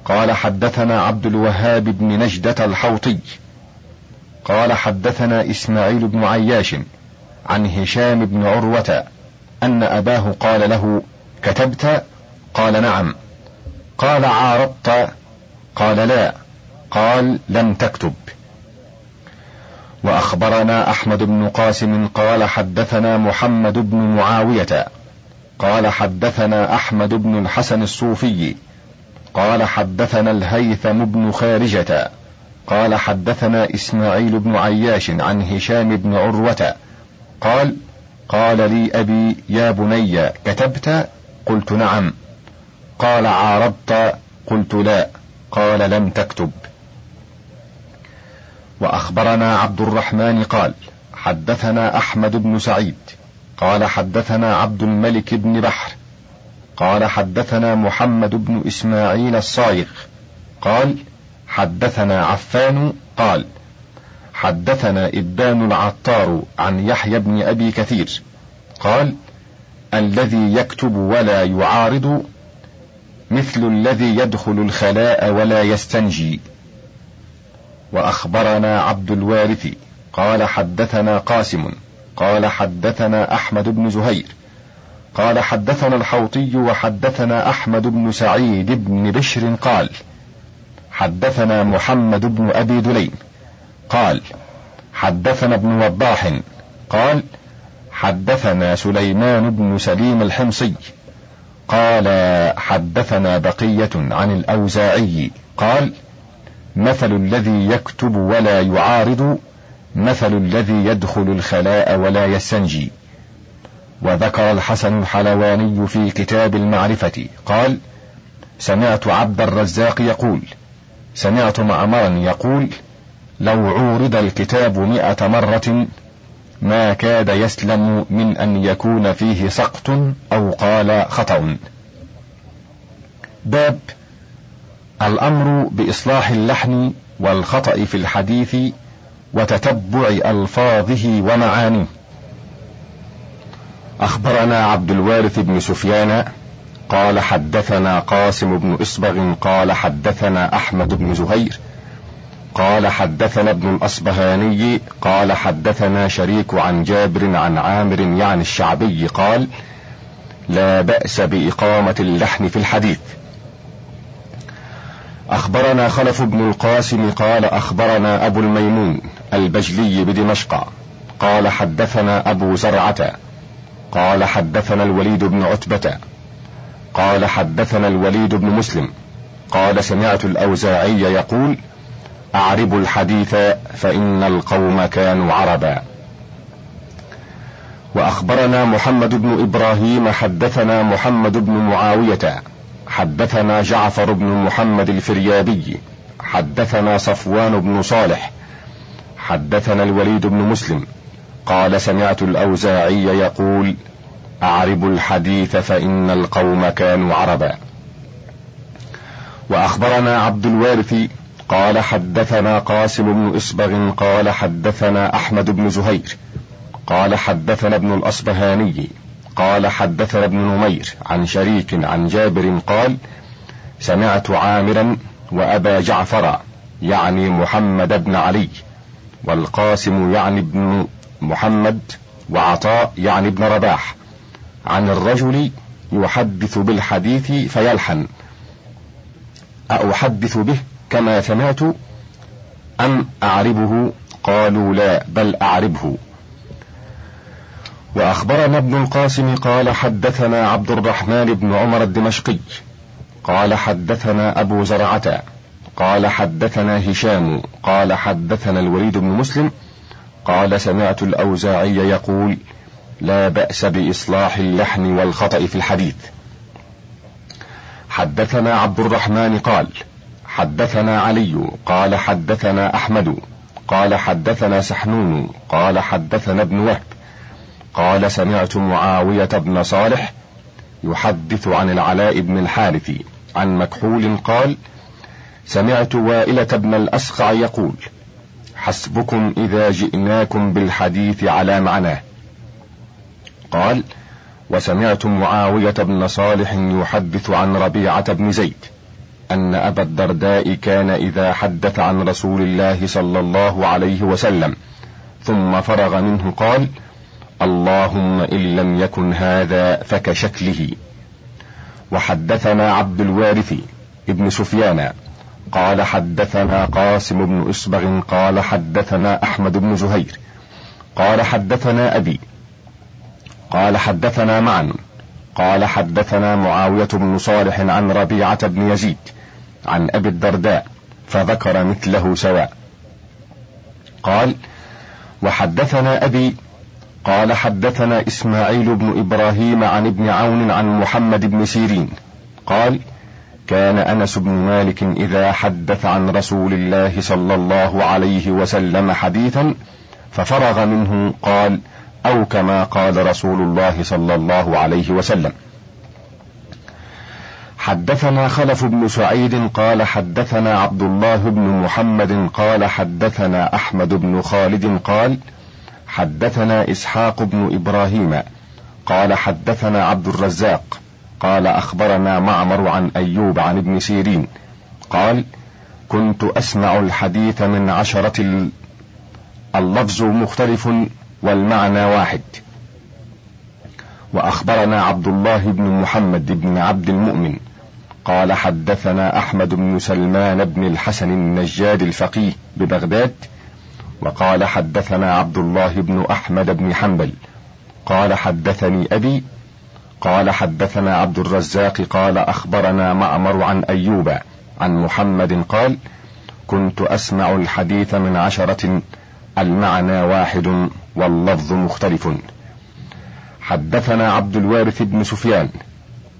قال حدثنا عبد الوهاب بن نجدة الحوطي قال حدثنا إسماعيل بن عياش عن هشام بن عروة أن أباه قال له كتبت؟ قال نعم. قال عارضت؟ قال لا. قال لم تكتب. وأخبرنا أحمد بن قاسم قال حدثنا محمد بن معاوية. قال حدثنا أحمد بن الحسن الصوفي. قال حدثنا الهيثم بن خارجة. قال حدثنا إسماعيل بن عياش عن هشام بن عروة. قال قال لي أبي يا بني كتبت؟ قلت نعم. قال عارضت؟ قلت لا. قال لم تكتب. وأخبرنا عبد الرحمن قال حدثنا أحمد بن سعيد. قال حدثنا عبد الملك بن بحر. قال حدثنا محمد بن إسماعيل الصايغ. قال حدثنا عفان قال حدثنا إبان العطار عن يحيى بن أبي كثير قال الذي يكتب ولا يعارض مثل الذي يدخل الخلاء ولا يستنجي. وأخبرنا عبد الوارث قال حدثنا قاسم قال حدثنا أحمد بن زهير قال حدثنا الحوطي وحدثنا أحمد بن سعيد بن بشر قال حدثنا محمد بن أبي دليم قال حدثنا ابن وضاح. قال حدثنا سليمان بن سليم الحمصي. قال حدثنا بقية عن الأوزاعي. قال مثل الذي يكتب ولا يعارض مثل الذي يدخل الخلاء ولا يستنجي. وذكر الحسن الحلواني في كتاب المعرفة. قال سمعت عبد الرزاق يقول سمعت معمرا يقول لو عورض الكتاب مئة مرة ما كاد يسلم من أن يكون فيه سقط أو قال خطأ. باب الأمر بإصلاح اللحن والخطأ في الحديث وتتبع ألفاظه ومعانيه. أخبرنا عبد الوارث بن سفيان قال حدثنا قاسم بن إصبغ قال حدثنا أحمد بن زهير قال حدثنا ابن الأصبهاني قال حدثنا شريك عن جابر عن عامر يعني الشعبي قال لا بأس بإقامة اللحن في الحديث أخبرنا خلف بن القاسم قال أخبرنا أبو الميمون البجلي بدمشق قال حدثنا أبو زرعة قال حدثنا الوليد بن عتبة قال حدثنا الوليد بن مسلم قال سمعت الأوزاعي يقول أعرب الحديث فإن القوم كانوا عربا. وأخبرنا محمد بن إبراهيم حدثنا محمد بن معاوية حدثنا جعفر بن محمد الفريابي حدثنا صفوان بن صالح حدثنا الوليد بن مسلم. قال سمعت الأوزاعي يقول أعرب الحديث فإن القوم كانوا عربا. وأخبرنا عبد الوارث قال حدثنا قاسم بن إصبغ قال حدثنا أحمد بن زهير قال حدثنا ابن الأصبهاني قال حدثنا ابن نمير عن شريك عن جابر قال سمعت عامرا وأبا جعفر يعني محمد بن علي والقاسم يعني ابن محمد وعطاء يعني ابن رباح عن الرجل يحدث بالحديث فيلحن أحدث به كما سمعت أم أعربه؟ قالوا لا بل أعربه. وأخبرنا ابن القاسم قال حدثنا عبد الرحمن بن عمر الدمشقي. قال حدثنا أبو زرعة. قال حدثنا هشام. قال حدثنا الوليد بن مسلم. قال سمعت الأوزاعي يقول لا بأس بإصلاح اللحن والخطأ في الحديث. حدثنا عبد الرحمن قال حدثنا علي قال حدثنا أحمد قال حدثنا سحنون قال حدثنا ابن وهب قال سمعت معاوية بن صالح يحدث عن العلاء بن الحارث عن مكحول قال سمعت وائلة بن الأسقع يقول حسبكم إذا جئناكم بالحديث على معناه. قال وسمعت معاوية بن صالح يحدث عن ربيعة بن زيد أن أبا الدرداء كان إذا حدث عن رسول الله صلى الله عليه وسلم ثم فرغ منه قال: اللهم إن لم يكن هذا فكشكله. وحدثنا عبد الوارث ابن سفيان قال حدثنا قاسم بن إصبغ قال حدثنا أحمد بن زهير قال حدثنا أبي قال حدثنا معا قال حدثنا معاوية بن صالح عن ربيعة بن يزيد عن أبي الدرداء فذكر مثله سواء. قال وحدثنا أبي قال حدثنا إسماعيل بن إبراهيم عن ابن عون عن محمد بن سيرين. قال كان أنس بن مالك إذا حدث عن رسول الله صلى الله عليه وسلم حديثا ففرغ منه قال أو كما قال رسول الله صلى الله عليه وسلم. حدثنا خلف بن سعيد قال حدثنا عبد الله بن محمد قال حدثنا أحمد بن خالد قال حدثنا إسحاق بن إبراهيم قال حدثنا عبد الرزاق قال أخبرنا معمر عن أيوب عن ابن سيرين قال كنت أسمع الحديث من عشرة اللفظ مختلف والمعنى واحد. وأخبرنا عبد الله بن محمد بن عبد المؤمن قال حدثنا أحمد بن سلمان بن الحسن النجاد الفقيه ببغداد وقال حدثنا عبد الله بن أحمد بن حنبل قال حدثني أبي قال حدثنا عبد الرزاق قال أخبرنا معمر عن أيوب عن محمد قال كنت أسمع الحديث من عشرة المعنى واحد واللفظ مختلف حدثنا عبد الوارث بن سفيان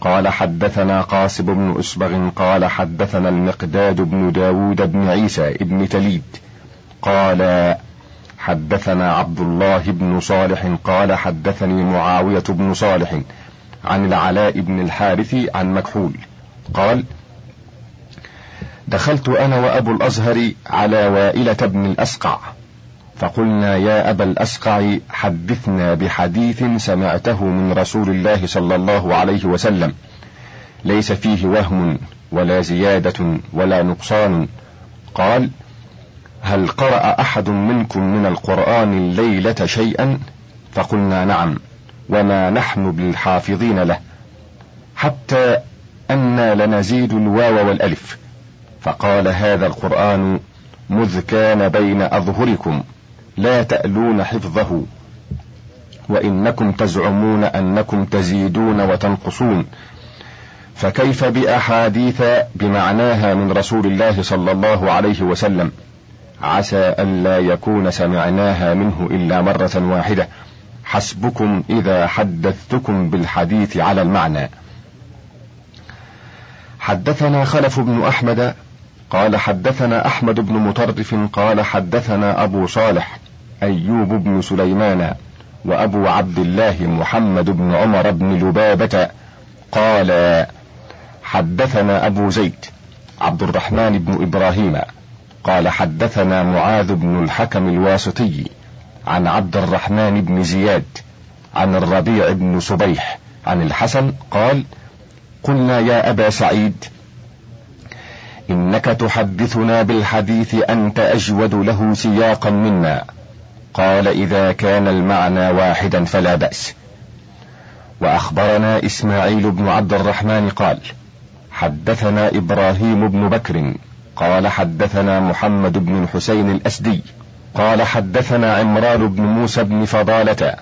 قال حدثنا قاسم بن أسبغ قال حدثنا المقداد بن داود بن عيسى بن تليد قال حدثنا عبد الله بن صالح قال حدثني معاوية بن صالح عن العلاء بن الحارث عن مكحول قال دخلت أنا وأبو الأزهر على وائلة بن الأسقع فقلنا يا أبا الأسقع حدثنا بحديث سمعته من رسول الله صلى الله عليه وسلم. ليس فيه وهم ولا زيادة ولا نقصان. قال هل قرأ أحد منكم من القرآن الليلة شيئا؟ فقلنا نعم. وما نحن بالحافظين له. حتى أنا لنزيد الواو والألف. فقال هذا القرآن مذ كان بين أظهركم. لا تألون حفظه وإنكم تزعمون أنكم تزيدون وتنقصون. فكيف بأحاديث بمعناها من رسول الله صلى الله عليه وسلم؟ عسى ألا يكون سمعناها منه إلا مرة واحدة. حسبكم إذا حدثتكم بالحديث على المعنى. حدثنا خلف بن أحمد قال حدثنا أحمد بن مطرف قال حدثنا أبو صالح أيوب بن سليمان وأبو عبد الله محمد بن عمر بن لبابة قال حدثنا أبو زيد عبد الرحمن بن إبراهيم قال حدثنا معاذ بن الحكم الواسطي عن عبد الرحمن بن زياد عن الربيع بن صبيح عن الحسن قال قلنا يا أبا سعيد إنك تحدثنا بالحديث أنت أجود له سياقا منا. قال إذا كان المعنى واحدا فلا بأس. وأخبرنا إسماعيل بن عبد الرحمن قال حدثنا إبراهيم بن بكر قال حدثنا محمد بن الحسين الأسدي قال حدثنا عمران بن موسى بن فضالة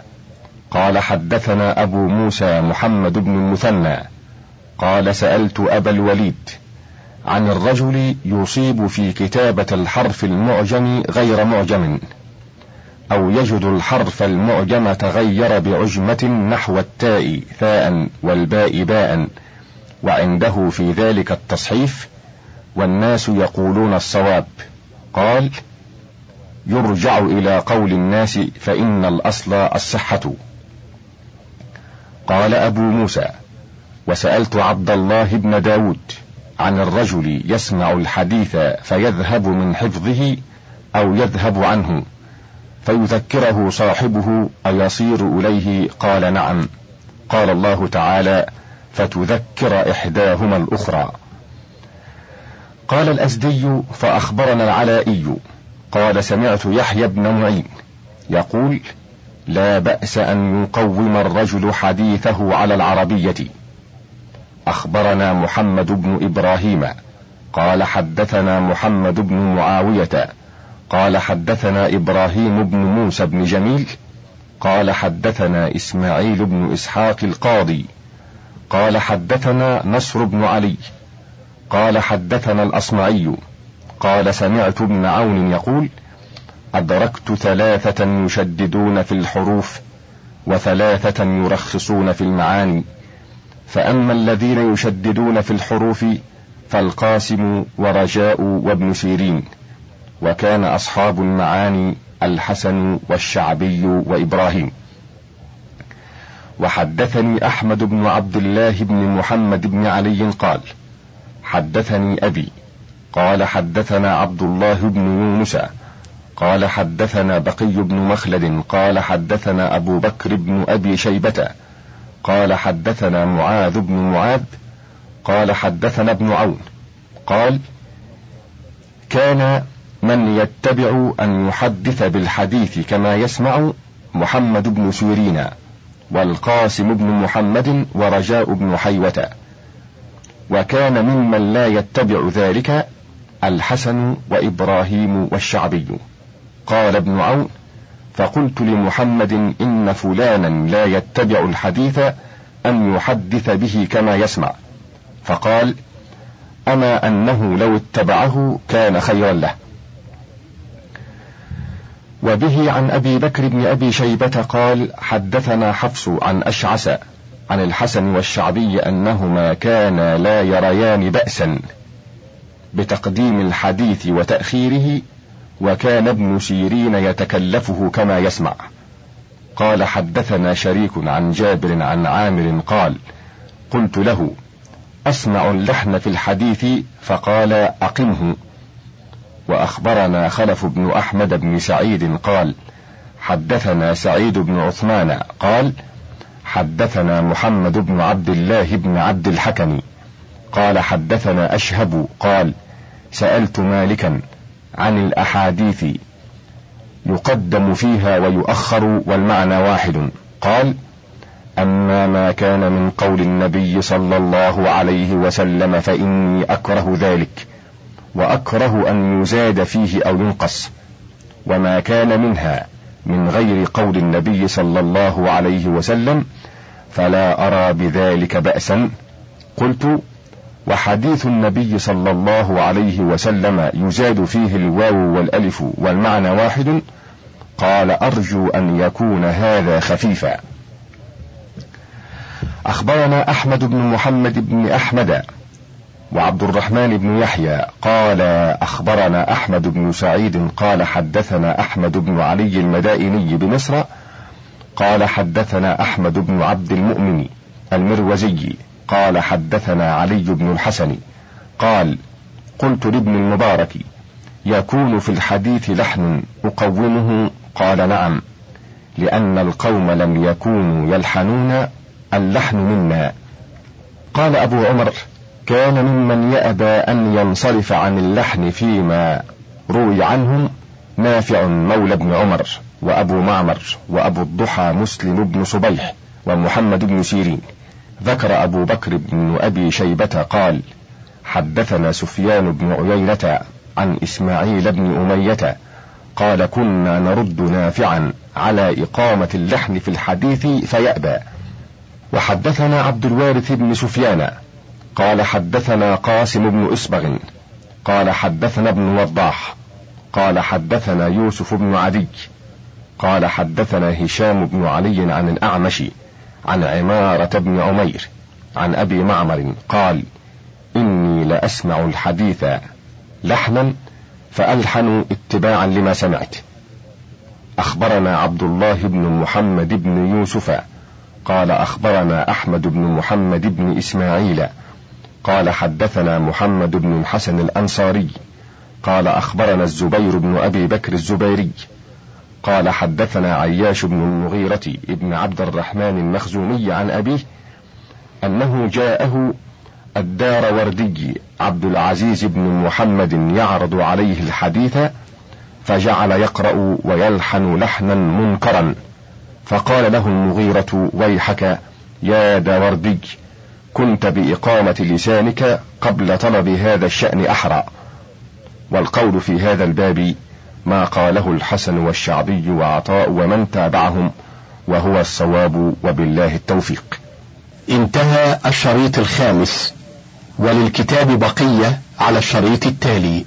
قال حدثنا أبو موسى محمد بن المثنى قال سألت أبا الوليد عن الرجل يصيب في كتابة الحرف المعجم غير معجم. أو يجد الحرف المعجم تغير بعجمة نحو التاء ثاء والباء باء وعنده في ذلك التصحيف والناس يقولون الصواب. قال يرجع إلى قول الناس فإن الأصل الصحة. قال أبو موسى وسألت عبد الله بن داود عن الرجل يسمع الحديث فيذهب من حفظه أو يذهب عنه. فيذكره صاحبه أيصير إليه قال نعم. قال الله تعالى فتذكر إحداهما الأخرى. قال الأزدي فأخبرنا العلائي. قال سمعت يحيى بن معين يقول لا بأس أن يقوم الرجل حديثه على العربية. أخبرنا محمد بن إبراهيم. قال حدثنا محمد بن معاوية. قال حدثنا إبراهيم بن موسى بن جميل قال حدثنا إسماعيل بن إسحاق القاضي قال حدثنا نصر بن علي قال حدثنا الأصمعي قال سمعت ابن عون يقول أدركت ثلاثة يشددون في الحروف وثلاثة يرخصون في المعاني فأما الذين يشددون في الحروف فالقاسم ورجاء وابن سيرين. وكان أصحاب المعاني الحسن والشعبي وإبراهيم. وحدثني أحمد بن عبد الله بن محمد بن علي قال حدثني أبي قال حدثنا عبد الله بن يونس قال حدثنا بقي بن مخلد قال حدثنا أبو بكر بن أبي شيبة قال حدثنا معاذ بن معاذ قال حدثنا ابن عون قال كان من يتبع أن يحدث بالحديث كما يسمع محمد بن سيرين والقاسم بن محمد ورجاء بن حيوة. وكان ممن لا يتبع ذلك الحسن وإبراهيم والشعبي. قال ابن عون فقلت لمحمد إن فلانا لا يتبع الحديث أن يحدث به كما يسمع. فقال أما أنه لو اتبعه كان خيرا له. وبه عن أبي بكر بن أبي شيبة قال حدثنا حفص عن أشعث عن الحسن والشعبي أنهما كانا لا يريان بأسا بتقديم الحديث وتأخيره وكان ابن سيرين يتكلفه كما يسمع. قال حدثنا شريك عن جابر عن عامر قال قلت له أسمع اللحن في الحديث فقال أقمه. وأخبرنا خلف بن أحمد بن سعيد قال حدثنا سعيد بن عثمان قال حدثنا محمد بن عبد الله بن عبد الحكم قال حدثنا أشهب قال سألت مالكا عن الأحاديث يقدم فيها ويؤخر والمعنى واحد. قال أما ما كان من قول النبي صلى الله عليه وسلم فإني أكره ذلك. وأكره أن يزاد فيه أو ينقص وما كان منها من غير قول النبي صلى الله عليه وسلم فلا أرى بذلك بأسا. قلت وحديث النبي صلى الله عليه وسلم يزاد فيه الواو والألف والمعنى واحد قال أرجو أن يكون هذا خفيفا. أخبرنا أحمد بن محمد بن أحمد وعبد الرحمن بن يحيى قال أخبرنا أحمد بن سعيد قال حدثنا أحمد بن علي المدائني بمصر قال حدثنا أحمد بن عبد المؤمن المروزي قال حدثنا علي بن الحسن قال قلت لابن المبارك يكون في الحديث لحن أقومه؟ قال نعم لأن القوم لم يكونوا يلحنون اللحن منا. قال أبو عمر كان ممن يأبى أن ينصرف عن اللحن فيما روي عنهم نافع مولى بن عمر وأبو معمر وأبو الضحى مسلم بن صبيح ومحمد بن سيرين. ذكر أبو بكر بن أبي شيبة قال حدثنا سفيان بن عيينة عن إسماعيل بن أمية قال كنا نرد نافعا على إقامة اللحن في الحديث فيأبى. وحدثنا عبد الوارث بن سفيان قال حدثنا قاسم بن إسبغ قال حدثنا ابن وضاح قال حدثنا يوسف بن عدي قال حدثنا هشام بن علي عن الأعمش عن عمارة بن عمير عن أبي معمر قال إني لأسمع الحديث لحنا فألحن اتباعا لما سمعت. أخبرنا عبد الله بن محمد بن يوسف قال أخبرنا أحمد بن محمد بن إسماعيل قال حدثنا محمد بن الحسن الأنصاري قال أخبرنا الزبير بن أبي بكر الزبيري قال حدثنا عياش بن المغيرة ابن عبد الرحمن المخزومي عن أبيه أنه جاءه الدار وردي عبد العزيز بن محمد يعرض عليه الحديث فجعل يقرأ ويلحن لحنا منكرا فقال له المغيرة ويحك يا داوردي! كنت بإقامة لسانك قبل طلب هذا الشأن أحرى. والقول في هذا الباب ما قاله الحسن والشعبي وعطاء ومن تابعهم وهو الصواب وبالله التوفيق. انتهى الشريط الخامس وللكتاب بقية على الشريط التالي.